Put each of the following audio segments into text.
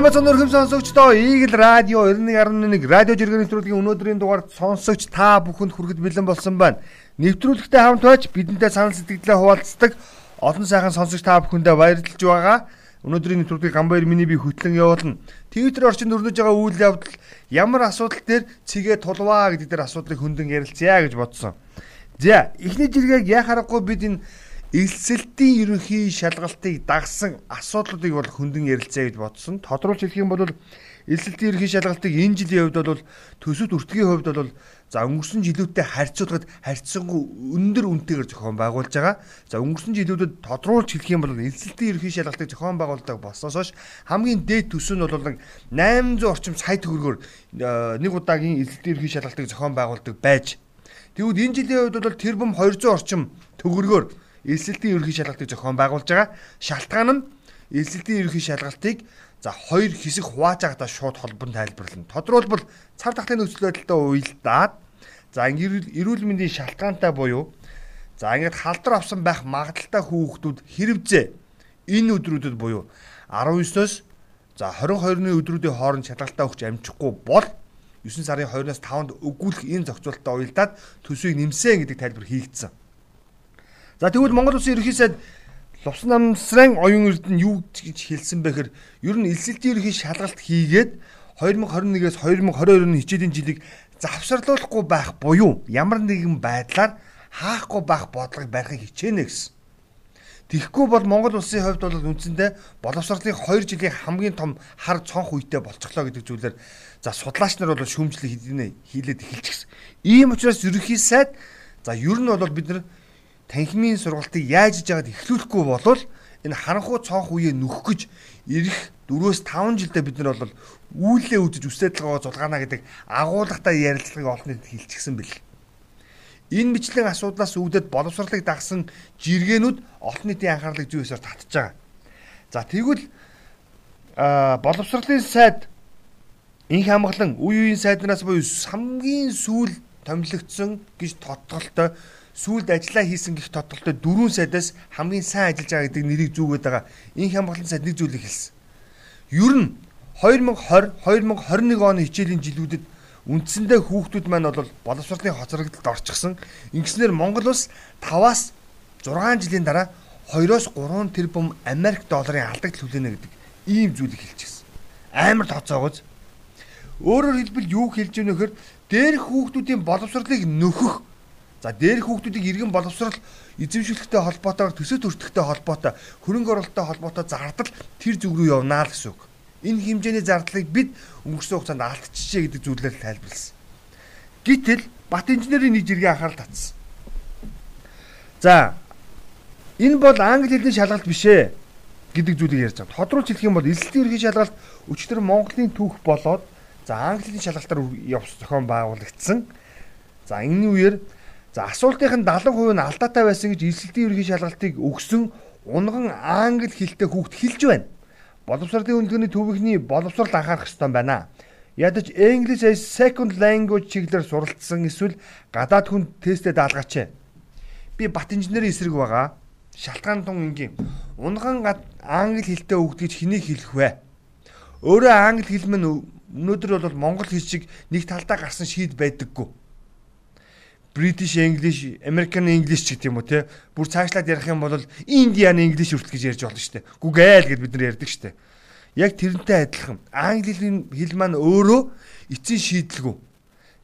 Бацхан өрхөм сонсогчдоо Eagle Radio 91.1 радио жиргэн нэвтрүүлгийн өнөөдрийн дугаард сонсогч та бүхэнд хүрэхэд бэлэн болсон байна. Нэвтрүүлэгтээ хамт байж бидэнтэй санал сэтгэлдээ хуваалцдаг олон сайхан сонсогч та бүхэндээ баярлалж байгаа. Өнөөдрийн нэвтрүүлгийг Гамбайр миний би хөтлөн явуулна. Twitter орчинд өрнөж байгаа үйл явдал ямар асуудал дээр цэгээ тулваа гэдэг дээр асуудлыг хөндлөн ярилцъя гэж бодсон. За, эхний жиргэг яхаарахгүй бид энэ элсэлтийн ерөнхий шалгалтыг дагсан асуудлуудыг бол хөндлөн ярилцъя гэж бодсон. Тодруулж хэлэх юм бол элсэлтийн ерөнхий шалгалтыг энэ жилийн хувьд бол төсөвт өртгийн хувьд бол за өнгөрсөн жилүүтэй харьцуулахад харьцангуй өндөр үнэтэйгээр зохион байгуулж байгаа. За өнгөрсөн жилүүдэд тодруулж хэлэх юм бол элсэлтийн ерөнхий шалгалтыг зохион байгуулдаг болсноос хойш хамгийн дээд төсөв нь бол нэг 800 орчим сая төгрөгөөр э, нэг удаагийн элсэлтийн ерөнхий шалгалтыг зохион байгуулдаг байж Тэгвэл энэ жилийн хувьд бол тэр бум 200 орчим төгрөгөөр элсэлтийн ерөнхий шалгалтыг зохион байгуулж байгаа. Шалтгаан нь элсэлтийн ерөнхий шалгалтыг за хоёр хэсэг хувааж байгаадаа шууд холбон тайлбарлана. Тодорхойлбол цар тахлын нөхцөл байдалтай уялдаад за эрүүл мэндийн шалтгаантай буюу за ингээд халдвар авсан байх магадaltaй хүүхдүүд хэрэгжээ. Энэ өдрүүдэд буюу 19-оос за 22-ны өдрүүдийн хооронд шалгалтаа өгч амжихгүй бол 9 сарын 2-оос 5-нд өгүүлэх энэ зохицуулалтаа уялдаад төсвийг нэмсэн гэдэг тайлбар хийгдсэн. За тэгвэл Монгол Улсын ерөнхий сайд Лувсан намсрын оюун эрдэнэ юу гэж хэлсэн бэхээр ер нь элсэлтийн ерөнхий шалгалт хийгээд 2021-ээс 2022 оны хичээлийн жилийг завсарлуулахгүй байх буюу ямар нэгэн байдлаар хаахгүй байх бодлогыг барихыг хичээнэ гэсэн. Тэгэхгүй бол Монгол улсын хувьд бол үндсэндээ боловсролын 2 жилийн хамгийн том хар цонх үедээ болцглоо гэдэг зүйлээр за судлаач нар бол шүүмжлэг хийлээ хийлээд эхэлчихсэн. Ийм учраас ерөнхий сайд за ер нь бол бид нар танхимын сургалтыг яаж иж яагаад эхлүүлэхгүй болвол энэ харанхуй цонх үеэ нөхөх гэж ирэх 4-өөс 5 жилдээ бид нар бол үүлээ үзэж үсээд байгаа зулгаана гэдэг агуулгатай ярилцлагыг олон нийтэд хилчгсэн бэл. Энэ мэтлэн асуудлаас үүдээд боловсролыг дагсан жиргэнүүд олон нийтийн анхаарлыг зүйсээр татж байгаа. За тэгвэл боловсролын сайд инх хамглан үе үеийн сайднаас буюу хамгийн сүүл томилогдсон гэж тодголтой сүүлд ажиллаа хийсэн гих тодголтой дөрвөн сайдаас хамгийн сайн ажиллаж байгаа гэдэг нэрийг зүүгээд байгаа. Энэ хямгалан сайд нэг зүйлийг хэлсэн. Ер нь 2020 2021 оны хичээлийн жилүүдэд үндсэндээ хүүхдүүд маань бол боловсролын хоцрогдолд орчихсон. Ингэснээр Монгол улс 5-аас 6 жилийн дараа 2-оос 3 тэрбум Америк долларын алдагт хүлээнэ гэдэг ийм зүйлийг хэлчихсэн. Амар тооцоогоос өөрөөр хэлбэл юу хэлж өгнө гэхээр дээрх хүүхдүүдийн боловсролыг нөхөх За дээрх хүүхдүүдийг иргэн боловсрал эзэмшүүлэхтэй холбоотойгоор төсөв төртөгтэй холбоотой хөрөнгө оруулалттай холбоотой зардал тэр зүг рүү явнаа л гэсэн үг. Энэ хэмжээний зардлыг бид өнгөрсөн хугацаанд алдчихжээ гэдэг зүйлээр тайлбарласан. Гэтэл бат инженерийн нэг жиргээ анхаарал татсан. За энэ бол англи хэлний шалгалт биш ээ гэдэг зүйлийг ярьж байгаа. Тодруулж хэлэх юм бол эсэлтийн ерхий шалгалт өчтөр Монголын түүх болоод за англи хэлний шалгалтаар явс зохион байгуулагдсан. За энэ үеэр За асуултын 70% нь алдаатай байсан гэж эсэлтийн ерөнхий шалгалтыг өгсөн унган англи хэлтэй хүүхд хэлж байна. Боловсролын үнэлгээний төвийнхний боловсрол анхаарах ёстой байна. Ядаж English as second language чиглэлээр суралцсан эсвэл гадаад хүн тестээ даалгаач. Би бат инженерийн эсрэг байгаа. Шалтгаан тун ингийн унган англи хэлтэй өгд гэж хэнийг хэлэх вэ? Өөрөө англи хэл мэн өнөөдөр бол монгол хэл шиг нэг талдаа гарсан шийд байдаггүй British English, American English ч гэдэг юм уу те. Бүр цаашлаад ярих юм бол Indian English хүртэл гэж ярьж болно шүү дээ. Google гэд бид нар ярьдаг шүү дээ. Яг тэрнтэй адилхан. Англи хэл маань өөрөө эцсийн шийдэлгүй.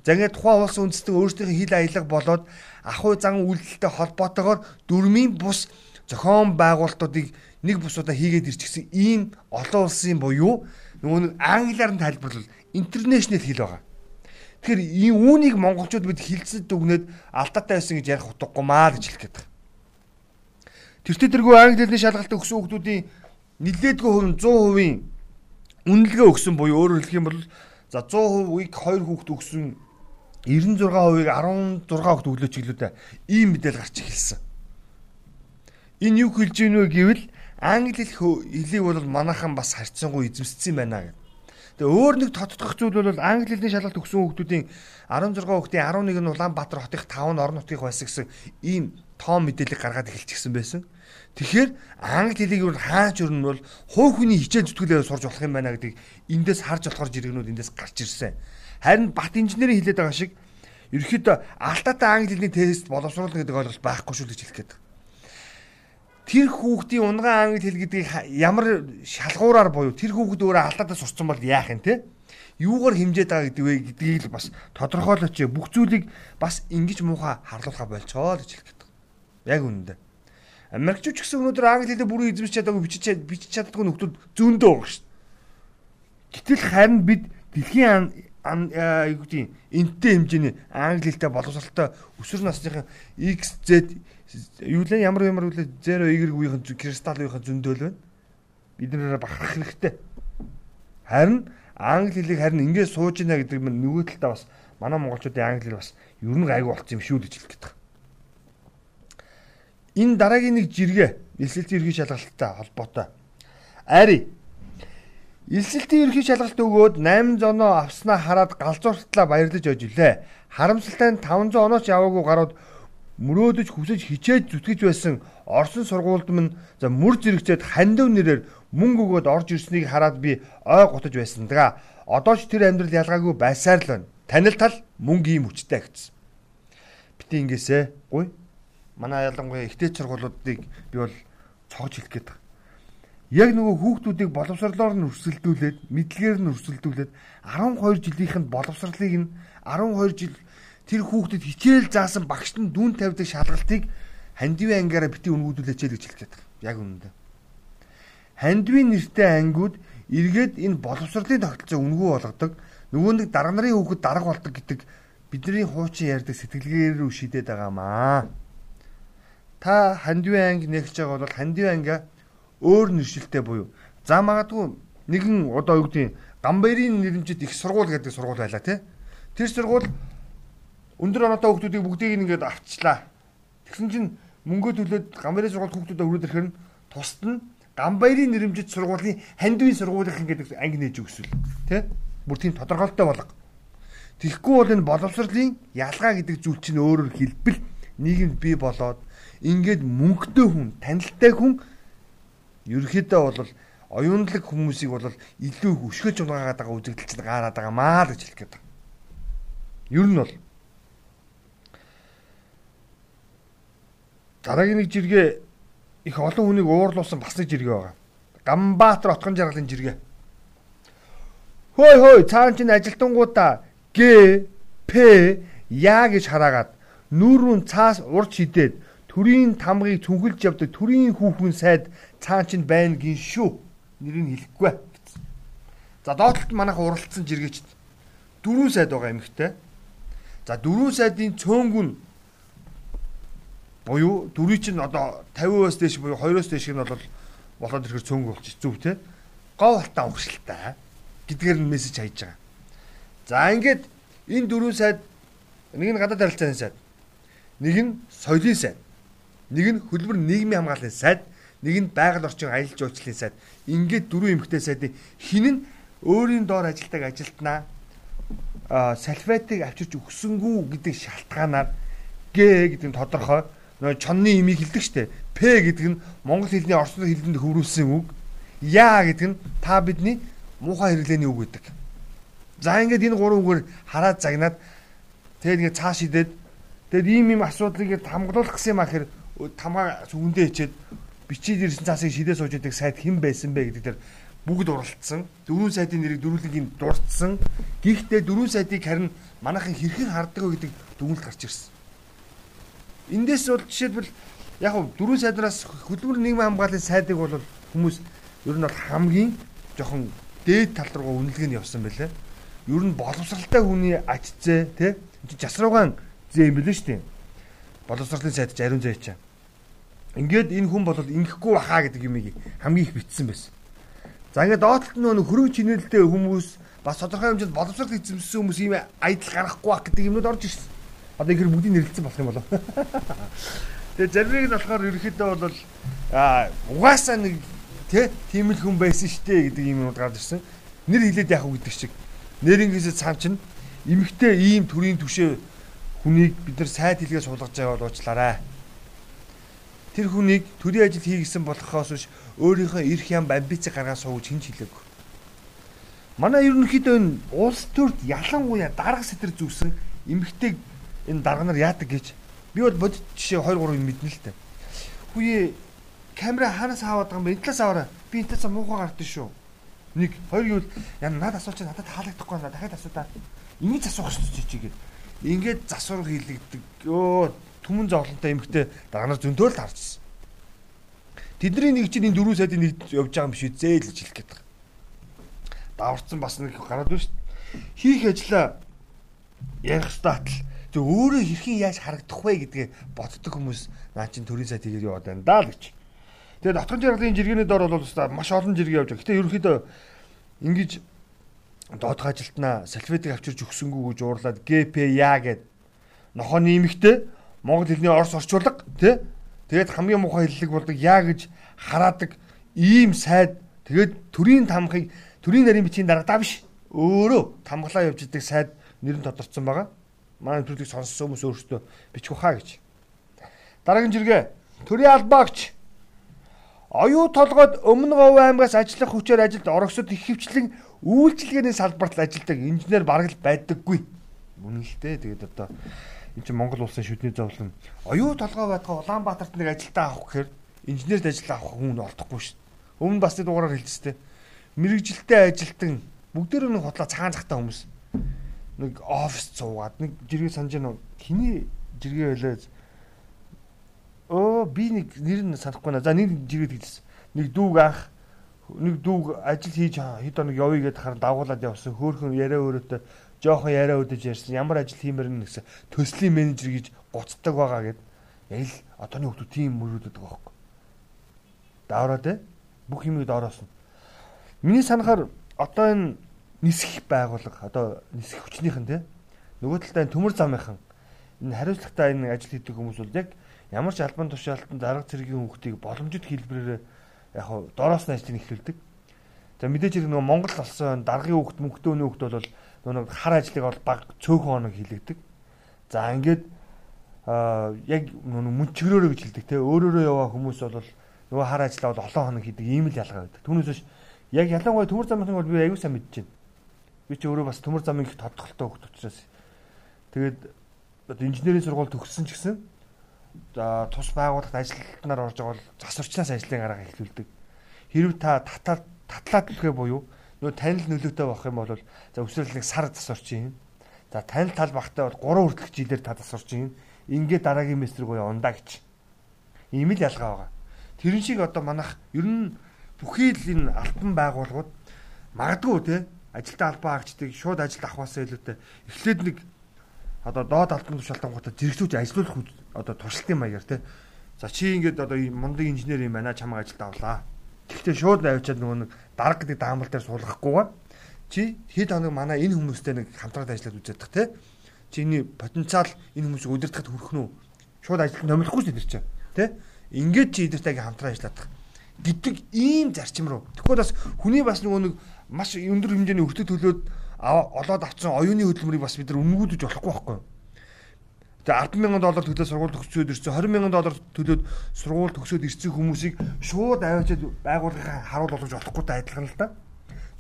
За ингээд тухайн улс үндэстэн өөрсдийнхээ хэл аялга болоод ахуй зан үйлдэлтэй холбоотойгоор дөрмийн бус зохион байгуулалтуудыг нэг бусуудаа хийгээд ирчихсэн ийм олон улсын буюу нөгөө нэг англиар нь тайлбарлал интернэшнл хэл байгаа. Тэгэхээр ийм үүнийг монголчууд бид хилцэд дүгнээд алдаатай байсан гэж ярих утгагүй маа гэж хэлэх гээд байна. Тэртээ тэргүй англи хэлний шалгалт өгсөн хүмүүсийн нэлээдгүй хувь нь 100% үнэлгээ өгсөн буюу өөрөөр хэлэх юм бол за 100%-ийг 2 хүүхэд өгсөн 96%-ийг 16 хүүхэд өглөө чиглэлтэй ийм мэдээлэл гарч ирсэн. Энэ юу хэлж ийнө гэвэл англи хэлийг бол манайхан бас харьцангуй эзэмссэн байна гэдэг. Тэгээ өөр нэг тодтогдох зүйл бол англи хэлний шалгалт өгсөн хүүхдүүдийн 16 хүүхдийн 11 нь Улаанбаатар хотын 5 нь орон нутгийн байсан гэсэн ийм тоон мэдээлэл гаргаад эхэлчихсэн байсан. Тэгэхээр англи хэлийг юу хаач өрн бол хувь хүний хичээл зүтгүүлээ сурж болох юм байна гэдгийг эндээс харж болохоор жиргэнүүд эндээс гарч ирсэн. Харин бат инженерийн хэлээд байгаа шиг ерөөхдөө алдаатай англи хэлний тест боловсруулна гэдэг ойлголт байхгүй шүү гэж хэлэх гээд. Тэр хүүхдийн унгаан англи хэл гэдгийг ямар шалгуураар буюу тэр хүүхд өөрөө алдаатай сурцсан бол яах юм те? Юугаар хэмжээд байгаа гэдэг вэ гэдгийг л бас тодорхойлооч бүх зүйлийг бас ингэж муухай харлуулахаа болцоо гэж хэлэх гээд. Яг үнэндээ. Америкчууд ч гэсэн өнөөдөр англи хэлээр бүрэн эзэмшиж чадаагүй бичиж бичиж чаддаггүй нөхдүүд зөндөө байгаа шүү дээ. Гэтэл харин бид дэлхийн юу гэдэг энтэй хэмжээний англи хэлтэй боловсралтай өсвөр насныхын XZ юу лээ ямар ямар үлээ 0 Y-ийн кристаллын зөндөөл байна. Бид нэрээ бахарх хэрэгтэй. Харин англи хэлийг харин ингээд сууж ийна гэдэг нь нөгөө талдаа бас манай монголчуудын англи хэл бас ер нь гайгүй болсон юм шүү гэж хэлэх гээд байна энэ дараагийн нэг жиргээ элсэлтийн ерхий шалгалттай холбоотой. Ари Элсэлтийн ерхий шалгалт өгөөд 800 оноо авснаа хараад галзууртлаа баярлаж ожилээ. Харамсалтай нь 500 онооч яваагүй гарууд мөрөөдөж хүсэж хичээж зүтгэж байсан Орсын сургуульд минь за мөр зэрэгцээд хандив нэрээр мөнгө өгөөд орж ирснийг хараад би ой гутаж байсан даа. Одоо ч тэр амьдрал ялгаагүй байсаар л байна. Танил тал мөнгө ийм хүчтэй гэсэн. Бити ингэсэ. Гуй манай ялангуяа ихтэй сургуулиудыг би бол цоож хэлэх гээд байна. Яг нөгөө хүүхдүүдийг боловсрлоор нь өрсөлдүүлээд, мэдлэгээр нь өрсөлдүүлээд 12 жилийнхэнд боловсрлыг нь 12 жил тэр хүүхдэд хичээл заасан багшд нь дүүн тавьдаг шалгалтыг хандивын ангиараа бити өнгүүдүүлээч л гэж гээд байна. Яг үнэндээ. Хандивын нэртэй ангиуд эргээд энэ боловсрлын тогтолцоо үнгүү болгодог. Нөгөө нэг дарга нарын хүүхэд дарга болдог гэдэг бидний хуучин ярьдаг сэтгэлгээр рүү шидэд байгаамаа та хандивын анги нэгж байгаа бол хандивын ангиа өөр нэршилтэй буюу за магадгүй нэгэн одоо юу гэдэг гамбайрын нэрмжид их сургууль гэдэг сургууль байлаа тий Тэр сургууль өндөр оноотой хүүхдүүдийг бүгдийг ингээд авчлаа. Тэгсэн чинь мөнгө төлөөд гамбайрын сургууль хүүхдүүдэд өрөөд ирэхээр тусад нь гамбайрын нэрмжид сургуулийн хандивын сургуулийн гэдэг анги нээж өгсөл. Тий бүр тийм тодорхойлолтой болго. Тэгэхгүй бол энэ боловсролын ялгаа гэдэг зүйл чинь өөрөөр хэлбэл нийгэмд бий болоод ингээд мөнгөтэй хүн, танилтай хүн ерөөхдөө бол оюунлаг хүмүүсийг бол илүү өшгөж унгаагаад байгаа үзэгдэл чинь гаараад байгаа маа л гэж хэлэх гээд байна. Ер нь бол дараагийн нэг жиргээ их олон хүнийг уурлуулсан бас нэг жиргээ байгаа. Гамбаатар отгон жаргалын жиргээ. Хөөй хөөй цаан чинь ажилтангуудаа Г П яа гэж хараагаад нүүрүүн цаас урд шидээд төрийн тамгыг цүнхэлж явдаг төрийн хүүхэн сайд цаан чинь байна гин шүү. Нэрийг хэлэхгүй. За доотлолт манайх уралдсан жиргээч дөрвөн сайд байгаа эмэгтэй. За дөрвөн сайдын цөөнгүн буюу дөрвийн чинь одоо 50%-аас дээш буюу 2-оос дээш нь бол болоод ирэхээр цөөнгө болчих зүв те. Гов алтаа угшилтай гэдгээр нь мессеж хайж байгаа. За ингээд энэ дөрвөн сайд нэг нь гадаад харилцааны сайд нэг нь соёлын сайд Нэг нь хөдөлмөр нийгмийн хамгааллын сайд, нэг нь байгаль орчин аялал жуулчлалын сайд. Ингээд дөрвөн эмэгтэй сайдын хин нь өөрийн доор ажилтдаг ажилтнаа салфетыг авчирч өгсөнгүү гэдэг шалтгаанаар Г гэдэг нь тодорхой нөө чонны имийг хэлдэг штэ. П гэдэг нь монгол хэлний орчин хэлэнд хөврүүлсэн үг. Я гэдэг нь та бидний муухай хэрэглээний үг гэдэг. За ингээд энэ гурван үгээр хараад загнаад тэгээд ингээд цааш идээд тэгээд ийм ийм асуудлыг хамгаалах гэсэн юм ахэр тамгаа зүгэндээ хичээд бичиж ирсэн цаасыг шидээ сууж идэг сайт хэн байсан бэ гэдэг дээр бүгд уралдсан. Дөрвөн сайтын нэрийг дөрвөлгийн дурдсан. Гэхдээ дөрвөн сайтыг харин манайхан хэрхэн харддаг вэ гэдэг дүгнэлт гарч ирсэн. Эндээс бол жишээлбэл яг нь дөрвөн сайдраас хөдөлмөр нийгмийн хамгааллын сайдыг бол хүмүүс ер нь бол хамгийн жоохон дээд тал руу үнэлгээ нь явсан байлаа. Ер нь боловсралтай хүний ажицээ тий жасруугаан зээ юм билээ шүү дээ боловсролын сайд ариун зай чаа. Ингээд энэ хүн бол ингэхгүй баха гэдэг юмыг хамгийн их битсэн байсан. За ингээд доотлолт нь хөрөг чинэлтэй хүмүүс бас тодорхой хэмжээнд боловсрол эзэмссэн хүмүүс ийм айдал гаргахгүй байх гэдэг юмнууд орж ирсэн. Одоо ихэр бүгдийг нэрлэлсэн болох юм болов. Тэгээ зармиг нь болохоор ерөөхдөө бол аа угаасаа нэг тий тийм л хүн байсан штэ гэдэг юм уу гарч ирсэн. Нэр хилээд яах вэ гэдэг шиг. Нэрнгээс цаам чинь эмэгтэй ийм төрийн түшээ хүнийг бид нар сайд хэлгээ суулгаж байгаа бол уучлаарай. Тэр хүнийг төрийн ажил хийгсэн болохоос биш өөрийнхөө эрх ям амбиц гаргаа сууж хинж хэлээгүй. Манай ерөнхийдөө энэ улс төрд ялангуяа дарга сэтэр зүвсэн эмэгтэйг энэ дарга нар яадаг гэж би бол бодит жишээ 2 3 мэднэ л дээ. Хүүе камера хаанаас аваад байгаа юм бэ? Энэ талаас аваарай. Би энэ талаас муухай гардыг шүү. Нэг хоёр юу яа надад асууч надад таалагдахгүй надад дахиад асуудаа. Ингэж асуух шүү чи гээд ингээд засвар хийлэгдэг. Өө түмэн зовлонтой эмхтэй дараа нар зөнтөөл тарчсан. Тэдний нэг чинь энэ дөрөв сайдын нэг явж байгаа юм үү зээл гэж хэлэх гээд байгаа. Даварцсан бас нэг гараад байна шүү. Хийх ажлаа ярих статл тэг өөрөө хэрхэн яаж харагдах вэ гэдгээ боддог хүмүүс наа чин төрийн сайд хийгээд яваад байна даа л гэж. Тэгээд дотгон жаргалын жиргэний дор бол маш олон жиргээ явж байгаа. Гэтэ ерөнхийдөө ингэж доодох ажилтнаа салфетыг авчирч өгсөнгүү гэж уурлаад ГПЯ гэд нохоо нэмэгтэй монгол хэлний орс орчуулга тий Тэгээд хамгийн муухай хэллэг болдог яа гэж хараадаг ийм сайд тэгээд төрийн тамхыг төрийн нарийн бичгийн дарагдаа биш өөрөө тамглаа явж идэг сайд нэр нь тодорцсон байгаа. Манай төрлийг сонссон хүмүүс өөрсдөө бичих хаа гэж. Дараагийн жиргээ төрийн албаагч оюу толгойд өмнө говь аймгаас ажиллах хүчээр ажилд орогсод их хвчлэн үйлчилгээний салбарт ажилладаг инженер бараг л байдаггүй. Үнэн л дээ. Тэгээд одоо энэ чинь Монгол улсын шүдний зовлон оюу толгой байтга Улаанбаатарт нэг ажилтаа авах гэхээр инженерд ажил авах хүн олдохгүй шүү дээ. Өмнө бас нэг дугаараар хэлчихсэн. Мэргэжилтэй ажилтан бүгдээр нэг хутлаа цагаан цагтаа хүмүүс нэг офис цуугаад нэг жиргээ санаж байна. Хиний жиргээ байлаа. Оо би нэг нэр нь санахгүй наа. За нэг жиргээ хэлсэн. Нэг дүүг ах нэг дүүг ажил хийж хэд хоног явъя гэдээ харан дагуулад явсан. Хөөхөн яриа өөрөөтэй жоохон яриа өдөж ярьсан. Ямар ажил хиймээр нь гэсэн төслийн менежер гэж гуцдаг байгаа гэд. Яг л одооны хүмүүс тийм мөрөөдөд байгаа. Даавраа те бүх юмыг доороосно. Миний санахаар одоо энэ нисэх байгууллага одоо нисэх хүчнийхэн те нөгөө талдаа төмөр замынхан энэ хариуцлагатай энэ ажил хийдэг хүмүүс бол яг ямар ч албан тушаалтанд дарга цэргийн хүүхдийг боломжит хэлбэрээр яг доороос нь ажлыг эхлүүлдэг. За мэдээж хэрэг нөгөө Монгол болсон даргын хүүхд мөнгөтөөний хүүхд бол нөгөө хар ажлыг бол баг цөөхөн хоног хийлэгдэг. За ингээд аа яг нөгөө мөнчгөрөөрөө гэж хэлдэг те өөрөөрөө яваа хүмүүс бол нөгөө хар ажиллаа бол олон хоног хийдэг ийм л ялгаа байдаг. Түүнээс биш яг ялангуяа төмөр замын бол би аягүй сайн мэдэж байна. Би ч өөрөө бас төмөр замын их тодтолтой хөлт учраас тэгээд инженерийн сургууль төгссөн ч гэсэн за тус байгууллагт ажилтнаар орж байгаа бол засварчнаас ажлын гараа эхлүүлдэг. Хэрв та татаад татлаад төлөхөө буюу нөө танил нөлөөтэй байх юм бол за нэг сар засварч юм. За танил тал багтай бол 3 хүртэлх жилээр та засварч юм. Ингээ дараагийн мессер гоё ундаа гэж. Ийм л ялгаа байгаа. Тэрэн шиг одоо манах ер нь бүхий л энэ альбан байгууллагууд магадгүй те ажилтаа албан хаагчдыг шууд ажилд авахаас илүүтэй эхлээд нэг одоо доод албан тушаалтангуудаа зэрэгцүүлж ажилуулах одоо туршилтын маягаар те за чи ингээд одоо мундаг инженер юм байна чамайг ажилд авлаа Тэгвэл шууд авчиад нөгөө нэг дарга гэдэг даамал дээр суулгахгүйгээр чи хэд хоног манай энэ хүмүүстэй нэг хамтраад ажиллаад үзээд тах те. Чиний потенциал энэ хүмүүсийг удирдахад хүрэх нь үү? Шууд ажилд номлохгүй ч тэр чинь те. Ингээд чи эдэртэйг хамтран ажиллаад тах гэдэг ийм зарчим руу. Тэгвэл бас хүний бас нөгөө нэг маш өндөр хэмжээний өртөг төлөөд олоод авсан оюуны хөдөлмөрийг бас бид нар үнгүүдэж болохгүй байхгүй юу? Тэгээ 100000 доллар төлөөд сургууль төгсөөд ирсэн 20000 доллар төлөөд сургууль төгсөөд ирсэн хүмүүсийг шууд аваачаад байгууллагын харуул болгож болохгүй адилхан л да.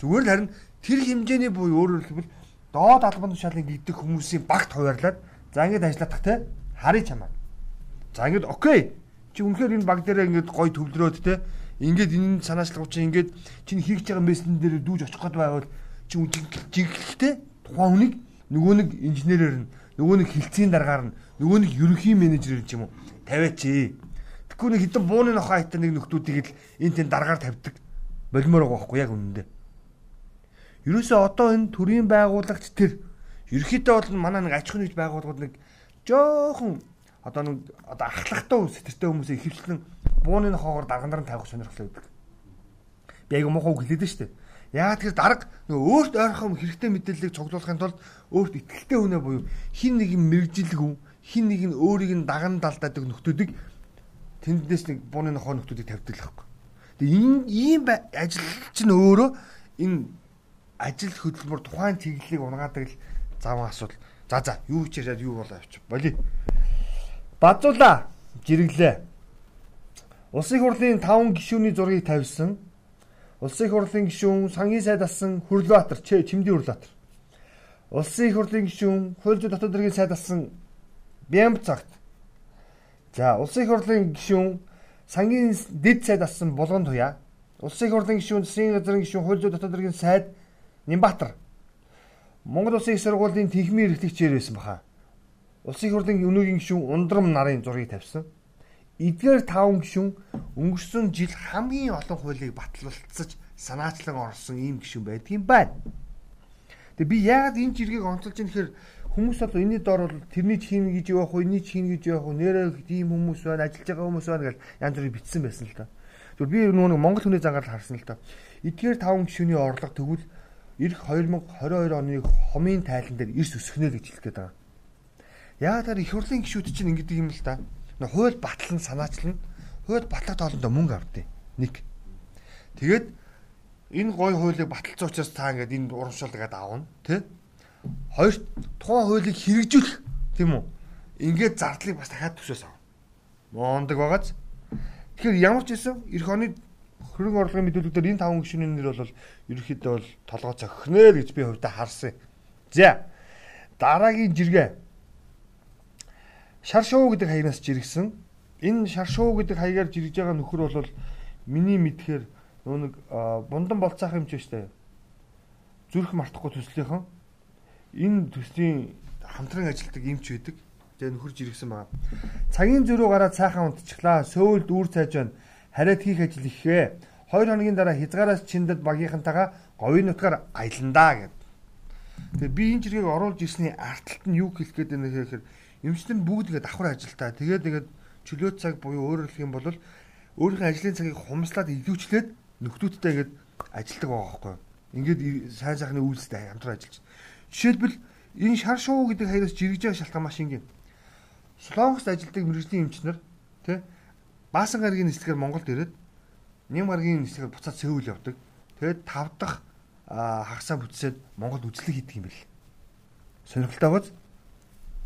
Зүгээр л харин тэр хэмжээний буюу өөрөөр хэлбэл доод албан тушаалыг нэгдэх хүмүүсийн багт хуваарлаад за ингэж ажиллах те харъя чамаа. За ингэж окей. Чи үнэхээр энэ баг дээр ингэж гой төвлөрөөд те ингээд энэ санаачлал чи ингээд чинь хийгч байгаа мессен дээр дүүж очих гээд байвал чи жиглэхтэй тухайн хүнийг нөгөө нэг инженерээр нь нөгөө нэг хилцээний дараагаар нь нөгөө нэг ерөнхий менежер ч юм уу тавиач. Тэгэхгүй нэг хитэн бууны нохоо хайтаа нэг нөхдүүдийг л энэ тэн дараагаар тавьдаг. Болмоор байгаа байхгүй яг үнэндээ. Ерөөсөө одоо энэ төрийн байгуулагч тэр ерөөхдөө бол манай нэг аж ахуйн нэгж байгууллагууд нэг жоохон одоо нэг одоо ахлагтай сэтгэртэй хүмүүсээ ихэвчлэн бууны нохоогоор даргандар нь тавих сонирхол өгдөг. Би айгу мохоо хэлээд штэ. Яагаад тэгэхээр дарга нөгөө өөрт ойрхон хэрэгтэй мэдээллийг цуглуулахын тулд өөрт ихтэй хүнээ буюу хин нэг юм мэрэгжилэг хүн хин нэг нь өөрийг нь даган далдаадаг нөхдүүдийг тэндээс нэг бууны нохоо нөхдүүдийг тавьдаг л байхгүй. Тэгээ энэ ийм ажилч нь өөрөө энэ ажил хөдөлмөр тухайн чиглэлийг унгаадаг л заван асуудал. За за юу ч яриад юу болоо авчих. Боли. Бадзуула жирэглээ. Улсын хурлын 5 гишүүний зургийг тавьсан. Улсын хурлын гишүүн сангийн сайд алсан Хүрлбаатар Чимдийн Хүрлбаатар. Улсын хурлын гишүүн хууль зүйн дотоод хэргийн сайд алсан Бямб цагт. За улсын хурлын гишүүн сангийн дэд сайд алсан Булган туяа. Улсын хурлын гишүүн засгийн газрын гишүүн хууль зүйн дотоод хэргийн сайд Нимбатар. Монгол улсын их сургуулийн техникийн эрхлэгчээр байсан баха. Улсын хурлын өнөөгийн гишүүн Ундрам нарын зургийг тавьсан. Эдгээр таван гишүүн өнгөрсөн жил хамгийн олон хуулийг батлуулцаж санаачлан орсон ийм гишүүн байдгийн байна. Тэгээ би яагаад энэ жиргэг онцолж ийм гэхээр хүмүүс бол энэний дор бол тэрний хийн гэж явах уу, энэний хийн гэж явах уу, нэрээ тийм хүмүүс байна, ажиллаж байгаа хүмүүс байна гэж янз бүрийн бичсэн байсан л та. Зүгээр би нөгөө Монгол хүний зангаар харсан л та. Эдгээр таван гишүүний орлого тэгвэл эх 2022 оны хомын тайлан дээр эрс өсгөнө л гэж хэлэх гээд байгаа. Яагаад тэр их хурлын гишүүд чинь ингэдэг юм л та. Хууль батлан санаачлан хууль батлах тоолондоо мөнгө авдیں۔ Нэг. Тэгээд энэ гой хуулийг баталсан учраас та ингээд энэ урамшуулгаад аавна, тий? Хоёр тухайн хуулийг хэрэгжүүлэх тийм үү? Ингээд зардлыг бас дахиад төсөөс аав. Моондаг байгааз. Тэгэхээр ямар ч байсан эх оны хөрөнгө орлогын мэдүүлэгдээр энэ таван гишүүний нэр бол ерөөхдөө бол толгой цохноо л гэж би хувьдаа харсан. За. Дараагийн жиргээ. Шаршуу гэдэг хаягнаас жиргсэн. Энэ шаршуу гэдэг хаягаар жиргэж байгаа нөхөр бол миний мэдхээр нөө нэг бундан болцаах юм ч штэ. Зүрх мартахгүй төслийнхэн энэ төслийн хамтран ажилладаг юмч байдаг. Тэгээ нөхөр жиргсэн байгаа. Цагийн зөрүү гараад цаахан унтчихлаа. Сөүлд үүр цайж байна хариад хийх ажил ихээ. 2 хоногийн дараа хязгаараас чиндэд багийнхантайгаа говийн нутгаар аяландаа гэд. Тэгээ би энэ жиргэг оруулж ирсний арталт нь юу хэлэх гээд байна гэхээр эмчтэн бүгд ингэ давхар ажилтаа. Тэгээд тэгээд чөлөө цаг буюу өөрөөр хэлэх юм бол өөрийнхөө ажлын цагийг хумслаад илүүчлээд нөхдүүдтэй ингэж ажилдаг байгаа байхгүй. Ингээд сайн сайхны үйлстэй хамтран ажиллаж. Жишээлбэл энэ шар шуу гэдэг хаягаас жиргэж байгаа шалтгаан маш энгийн. Солонгост ажилладаг мэрэгжлийн эмчнэр тий Баасан гарагийн нислэгээр Монголд ирээд Ням гарагийн нислэгээр буцаад Сеул явдаг. Тэгээд тав дахь хагасаа бүтсээд Монголд үзлэг хийдэг юм бэл. Сонирхолтой байгааз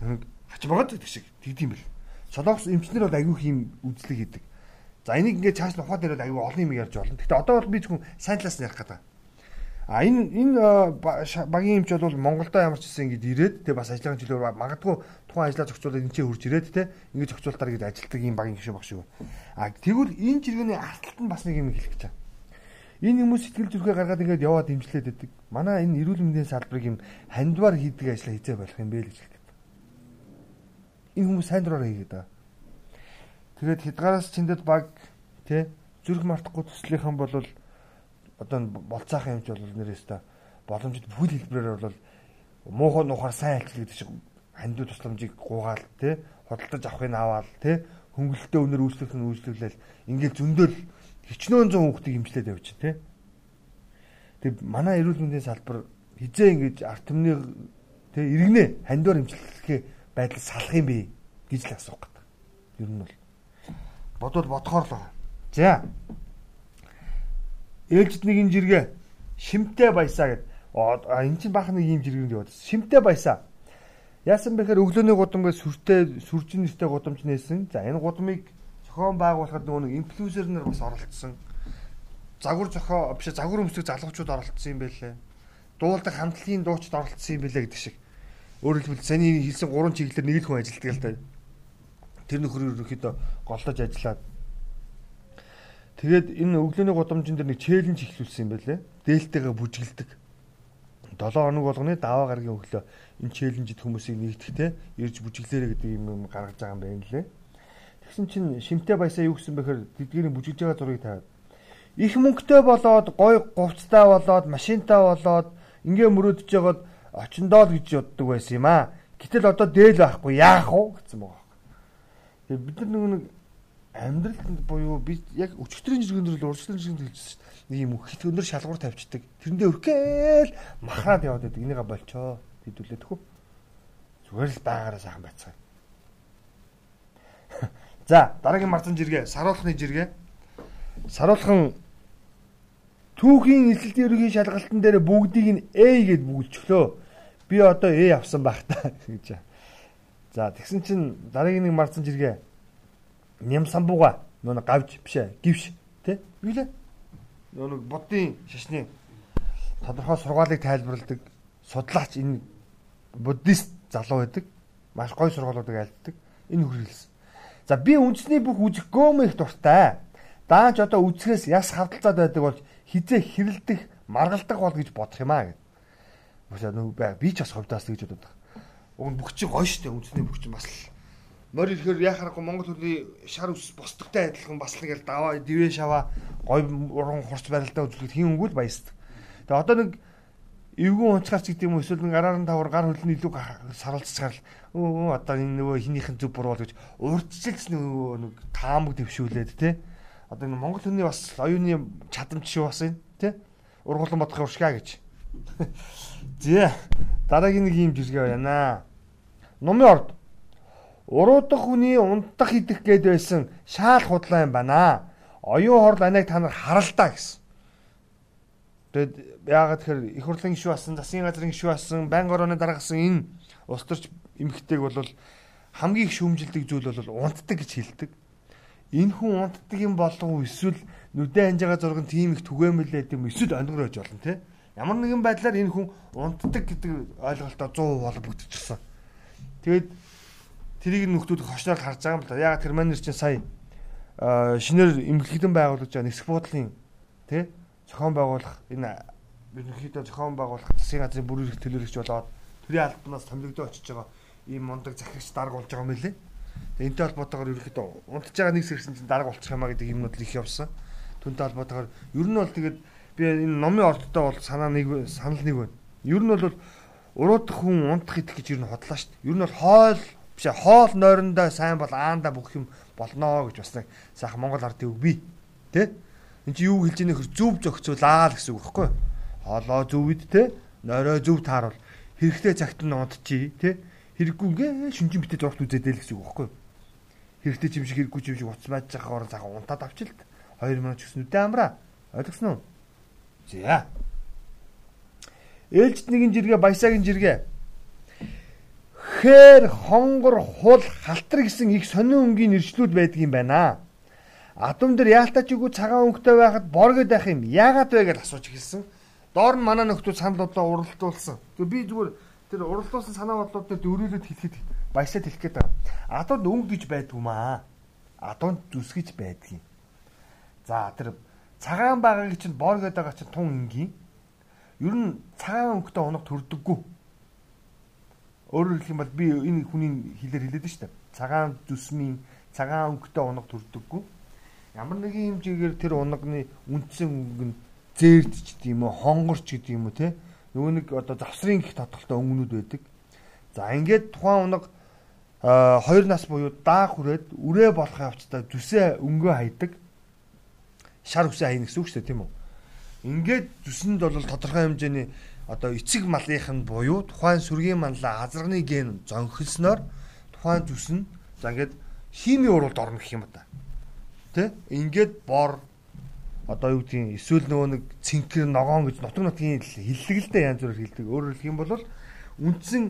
нэг хач байгаад гэдэг шиг тэгд юм бэл. Солонгос эмчнэр бол аягүй юм үзлэг хийдэг. За энийг ингээд цааш нь ухаад ирээд аягүй олон юм ярьж болно. Гэтэ одоо бол би зөвхөн сайн талаас нь ярих гэдэг. А энэ энэ багийн эмч бол Монголдо ямар ч гэсэн ингэж ирээд тэгээ бас ажиллагааны чөлөөр магадгүй тухайн ажлаа зохицуулаад энэ ч хурж ирээд те ингэж зохицуултаар гэж ажилтдаг юм багийн гишүүн баг шүү. А тэгвэл энэ жиргэний арталт нь бас нэг юм хэлэх гэж байна. Энэ хүмүүс сэтгэл зүрхээ гаргаад ингээд яваад дэмжлээд байдаг. Манай энэ эрүүл мэндийн салбарыг юм хандвар хийдэг ажлаа хийзээ болох юм бэ гэж хэлдэг. Энэ хүмүүс сайн дураараа хийгээд байгаа. Тэгээд хязгаараас чиндэд баг те зүрх мартахгүй төслийнхэн бол одоо болцаахан юмч бол нэрээс та боломжит бүхэл хэлбэрээр бол муухай нухаар сайн альчил гэдэг шиг хандив тусламжийг гуугаал те худалдаж авахыг аваал те хөнгөлөлтөө өнөр үйлчлэх нь үйлчлүүлэл ингээл зөндөл хичнөөн зүүн хүүхдийг имжлээд явж те тэг манай эрүүл мэндийн салбар хизээ ингэж арт түмний те иргэнэ хандиор имжлэхээ байдал салах юм бэ гэж л асуух гэдэг. Ер нь бол бодвол бодхоор л байгаа. За ээлжид нэг юм жиргээ шимтэй баясаа гэд. Энэ чинь баах нэг юм жиргэнд яваад. Шимтэй баясаа. Яасан бэхээр өглөөний гудамг сүртэй сүржин нэртэй гудамж нээсэн. За энэ гудамыг зохион байгуулахад нөгөө нэг инфлюенсер нар бас оролцсон. Загвар зохио биш загвар өмсөх залуучууд оролцсон юм байлээ. Дуулдаг хамтлагийн дуучид оролцсон юм байлээ гэдэг шиг. Өөрөөр хэлбэл саний хэлсэн гурван чиглэлээр нэг л хүн ажилладаг л да. Тэр нөхөр ерөөхдөө голдож ажиллаад Тэгээд энэ өглөөний гудамжин дээр нэг челленж ихлүүлсэн юм байлээ. Дээлтэйгээ бүжгэлдэг. 7 хоног болгоны даваа гаргийн өглөө энэ челленжид хүмүүсийг нэгтгэхдээ ирж бүжиглээрэ гэдэг юм гаргаж байгаа юм байна лээ. Тэгсэн чинь шимтэй баясаа юу гэсэн бэхээр тэдгэрийн бүжиглж байгаа зургийг тавиад их мөнгөтэй болоод гой говцтай болоод машинтай болоод ингээ мөрөөдөж жагаад очиндоо л гэж боддог байсан юм аа. Гэтэл одоо дээл байхгүй яах вэ гэсэн байгаа. Тэгээ бид нар нэг амьдралд буюу би яг өчигдрийн жиргэнээр л урьдчилан жиргэнд хэлжсэн шүү дээ. Нэг юм хит өндөр шалгуур тавьчихдаг. Тэрэндээ өрхөөл махраад яваад байдаг. Энийгээ болчоо хэдүүлээд хөө. Зүгээр л байгаараа сайхан байцгаа. За дараагийн марцан жиргээ саруулхны жиргээ. Саруулхан түүхийн эсэлтийн ерөнхий шалгалтын дээр бүгдийг нь A гэд бүгэлчлөө. Би одоо A авсан байх та гэж. За тэгсэн чинь дараагийн нэг марцан жиргээ. Ням самбууга нөө гавж биш ээ гівш тий юу лээ? Нөө нэг буддын шашны тодорхой сургаалыг тайлбарладаг судлаач энэ буддист залуу байдаг. Маш гоё сургаалуудыг айлддаг. Энэ хүрээлсэн за би үндэсний бүх үзэх гөөмөх дуртай. Даанч одоо үзэхээс яс хавталцаад байдаг бол хизээ хэрэлдэх маргалдах бол гэж бодох юм аа гэж нөө би ч бас ховдоос гэж боддог уг нь бүх чинь гоё штэ үндэсний бүх чинь бас л. Морь ирэхээр яхахгүй Монгол хүний шар ус босдогтой адилхан бас л даваа дивэ шава гой уран хурц барилдаа үзүүлэхэд хин өнгөл баясдаг. Тэгээ одоо нэг эвгүй унцгаарч гэдэг юм эсвэл нэг араар тавар гар хөлн илүү саралцчихаар өө одоо энэ нөгөө хинийхэн зүг буруу гэж урдчилж нөгөө нэг таамаг дэвшүүлээд те одоо энэ Монгол хүний бас оюуны чадамж шүү бас энэ те ургуулсан бодох уршгаа гэж. Зэ дараагийн нэг юм жиргээ байна. Номын орд Уруудах хүний унтах идэх гээд байсан шаал худлаа юм байна. Оюун хорл анайг та нар харалдаа гэсэн. Тэгэд яагаад тэгэхээр их хурлын гишүү басан, засгийн газрын гишүү басан, байнга орооны дараагсан энэ устөрч эмхтэйг бол хамгийн их шүүмжилдэг зүйл бол унтдаг гэж хэлдэг. Энэ хүн унтдаг юм болов уу эсвэл нүдэ ханжаага зурган тийм их түгээмэлээд юм эсвэл онгор байж болно те. Ямар нэгэн байдлаар энэ хүн унтдаг гэдэг ойлголтоо 100% холбогдчихсон. Тэгэд тэрийг нөхдүүд хошноор харж байгаа юм да. Ягаад тэр манер чинь сая шинээр эмгэлэгдэн байгуулж байгаа нисэх буудлын тий зохион байгуулах энэ ерөнхийдөө зохион байгуулах засгийн газрын бүр ирэх төлөөлөгч болоод төрийн албанаас томилогдоо очиж байгаа ийм мундаг захирагч дарга болж байгаа юм лээ. Энэтэй холбоотойгоор ерөнхийдөө унтж байгаа нэг сэрсэн чинь дарга болчих юмаа гэдэг юмнууд л их явсан. Түүнтэй холбоотойгоор ер нь бол тэгээд би энэ номын ордтой бол санаа нэг санал нэг байна. Ер нь бол уруудах хүн унтах идэх гэж ер нь хотлаа шүү дээ. Ер нь бол хоол биш хоол нойрондоо сайн бол аанда бүх юм болноо гэж бас нэг сайхан Монгол ардын үг бий. Тэ? Энд чи юу хэлж ийнэ хэр зөв зохицуулаа л гэсэн үг байхгүй юу? Хоолоо зөв ид тэ? Нойроо зөв тааруул. Хэрэгтэй цагт нь унтчий тэ? Хэрэггүй ингээ шүнжин битээ зургт үзэдэл гэсэн үг байхгүй юу? Хэрэгтэй юм шиг хэрэггүй юм шиг уц байж байгаа орон цагаа унтаад авчил. 2 минут ч гэсэн үдэ амраа. Ойлгосноо? За. Ээлжид нэгэн жиргээ баясаагийн жиргээ хээр хонгор хул халтар гэсэн их сонин өнгийн нэршлүүд байдаг юм байна. Адам дээр яалтачгүй цагаан өнгөтэй байхад боргод байх юм. Яагаад вэ гэж асууж эхэлсэн. Доор нь манай нөхдөө саналуудаа уралдуулсан. Тэгээ би зүгээр тэр уралдуулсан санаа бодлууд дээр дөрүүлээд хэлэхэд баясаад хэлэх гээд байгаа. Адууд өнгө гэж байдгүй маа. Адууд зүсгэж байдгийг. За тэр цагаан байгааг чинь боргод байгаа чинь тун энгийн. Ер нь цагаан өнгөтэй унаг төрдөггүй Өөрөөр хэлэх юм бол би энэ хүний хэлээр хэлээд нь дээ. Цагаан зүсмийн цагаан өнгөтэй унаг төрдөггүй. Ямар нэгэн хэмжээгээр тэр унагны үндсэн өнгө нь зээрдч гэдэг юм уу, хонгорч гэдэг юм уу те. Нөгөө нэг одоо завсрын гих тодголтой өнгөнүүд байдаг. За ингээд тухайн унаг 2 нас буюу даах хүрээд үрээ болох явцдаа зүсээ өнгөө хайдаг. Шар үсээ хайна гэсэн үг шүү дээ тийм үү? Ингээд зүсэнд бол тодорхой хэмжээний одоо эцэг малынх нь буюу тухайн сүргийн манлаа азарганы ген зонхилсноор тухайн зүс нь за ингээд химийн уралд орно гэх юм да. Тэ? Ингээд бор одоо юу гэдгийг эсвэл нөгөө нэг цэнхэр ногоон гэж нутаг нутгийн хиллэгэлдээ янз бүрээр хилдэг. Өөрөөр хэлэх юм бол үндсэн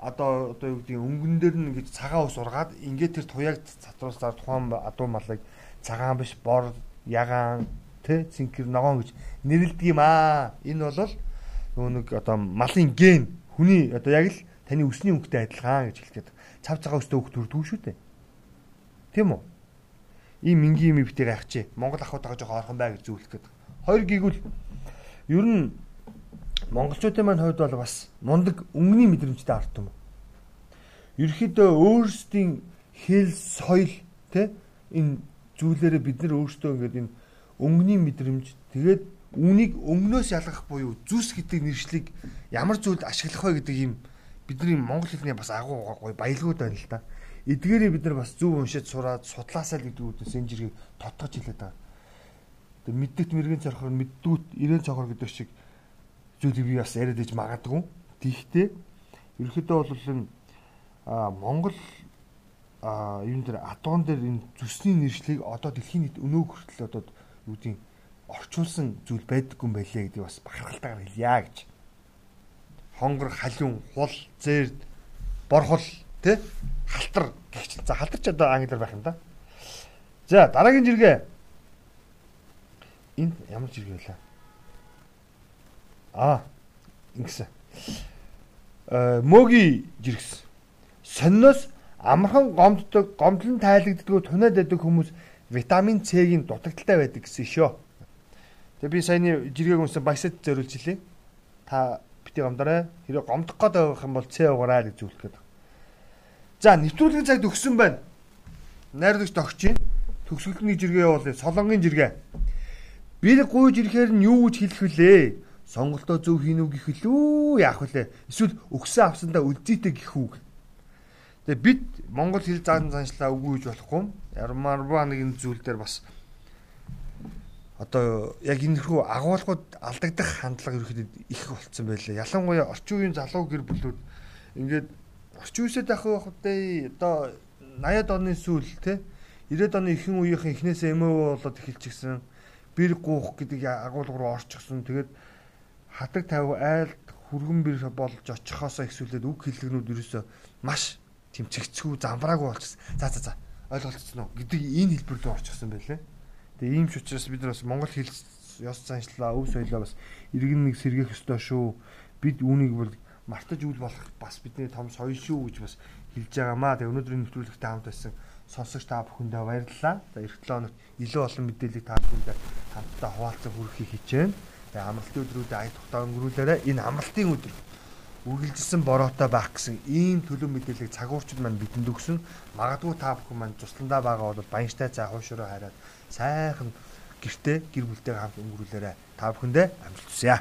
одоо одоо юу гэдгийг өнгөн дээр нь ингэж цагаан ус ургаад ингээд тэр туяаг цатруулсаар тухайн адуу малыг цагаан биш бор ягаан тэ цэнхэр ногоон гэж нэрлэдэг юм аа. Энэ бол нөгөө нэг одоо малын ген хүний одоо яг л таны өсний өнгөтэй адилхан гэж хэлгээд цав цагаан өстэй хөх төрдгүү шүү дээ. Тийм үү? Ийм энгийн юм битээ гайхчээ. Монгол ахуй тагж байгаа орхон бай гэж зөвлөх гээд. Хоёр гигүүл ер нь монголчуудын маань хувьд бол бас мундаг өнгөний мэдрэмжтэй ард юм. Ерөнхийдөө өөрсдийн хэл соёл тэ энэ зүйлээрээ бид нар өөрсдөө ингээд энэ өнгөний мэдрэмж тэгээд үнийг өмнөөс ялгах буюу зүс гэдэг нэршлиг ямар зүйлд ашиглах вэ гэдэг юм бидний монгол хэлний бас агуу гоё баялгууд байна л да. Эдгээрээ бид нар бас зөв уншиж сураад судлаасаа л гэдэг үгээс энэ жирийг тотгож хэлээд байгаа. Тэг мэддэгт мэрэгэн цорхор мэддгүүт ирээн цохор гэдэг шиг зүйлийг би бас яриад иж магадгүй. Тиймээ ерөөхдөө бол энэ Монгол юун дээр адуун дээр энэ зүсний нэршлиг одоо дэлхийн нийт өнөө хүртэл одоо юу гэдэг орчуулсан зүйл байдаггүй юм байлээ гэдгийг бас бахархалтайгаар хэлье гэж. Хонгор, халиун, хул, зэрд, борхол, тэ халтар гихч. За халтарч одоо англиар байх юм да. За дараагийн жиргээ. Энэ ямар жиргээ вэ? Аа, ингэсэн. Э мөги жиргсэн. Сонноос амархан гомддог, гомдлон тайлагддаг, тунаад байдаг хүмүүс витамин С-ийн дутагдaltaй байдаг гэсэн шөө. Тэгээ би саяны жиргэг унсан баясад зориулж илээ. Та бити гомдорой. Хэрэв гомдох гээд байх юм бол С угаарай гэж зөвлөх гээд. За, нэвтрүүлгийн цагт өгсөн байна. Найрлагч тогч. Төгсгөлтний жиргээ явуулъя. Солонгийн жиргээ. Бэр гуйж ирэхээр нь юу гэж хэлэх вүлээ? Сонголтоо зөв хийнү гэх лүү яах вүлээ? Эсвэл өгсөн авсандаа үлзийтэй гэх үг. Тэгээ бид монгол хэл заан заншлаа үгүй гэж болохгүй. Ярмарва нэгэн зүйл дээр бас одоо яг энэ хүү агуулгууд алдагдах хандлага ерөөхдөө их болцсон байлээ. Ялангуяа орчин үеийн залуу гэр бүлүүд ингээд орчин үеэсээ дахин байхдаа одоо 80-ад оны сүүл те 90-ад оны ихэнх үеийнхэн эхнээсээ эмөө болоод эхэлчихсэн. Бэр гуух гэдэг агуулга руу орчихсон. Тэгээд хадаг тавь айлд хүргэн бэр болж очихоосоо ихсүүлээд үг хэллэгнүүд ерөөсөө маш тэмцэгцгүй замбраагүй болчихсон. За за за ойлголцсон уу гэдэг энэ хэлбэр рүү орчихсон байлээ. Тэгээ ийм ч учраас бид нар бас монгол хэл ёс заншлаа, өв соёлоо бас иргэн нэг сэргээх ёстой шүү. Бид үүнийг бол мартаж үл болох бас бидний том соёл шүү гэж бас хэлж байгаамаа. Тэгээ өнөөдрийн нэвтрүүлэгтээ хамт байсан сонсогч та бүхэндээ баярлалаа. За эх 7 хоногт илүү олон мэдээллийг та бүхэндээ хамтдаа хуваалцах хүргэхийг хичээнэ. Тэгээ амралтын өдрүүдэд ая тухтаа өнгөрүүлээрэ энэ амралтын өдөр үргэлжилсэн бороотой байх гэсэн ийм төлөв мэдээллийг цагуурчид маань бидэнд өгсөн. Магадгүй та бүхэн маань тусландаа байгаа бол баянштай цай хуушруу хараад сайхан гэртээ гэр бүлтэйгээ хамт өнгөрүүлээрэ. Та бүхэндээ амжилт хүсье.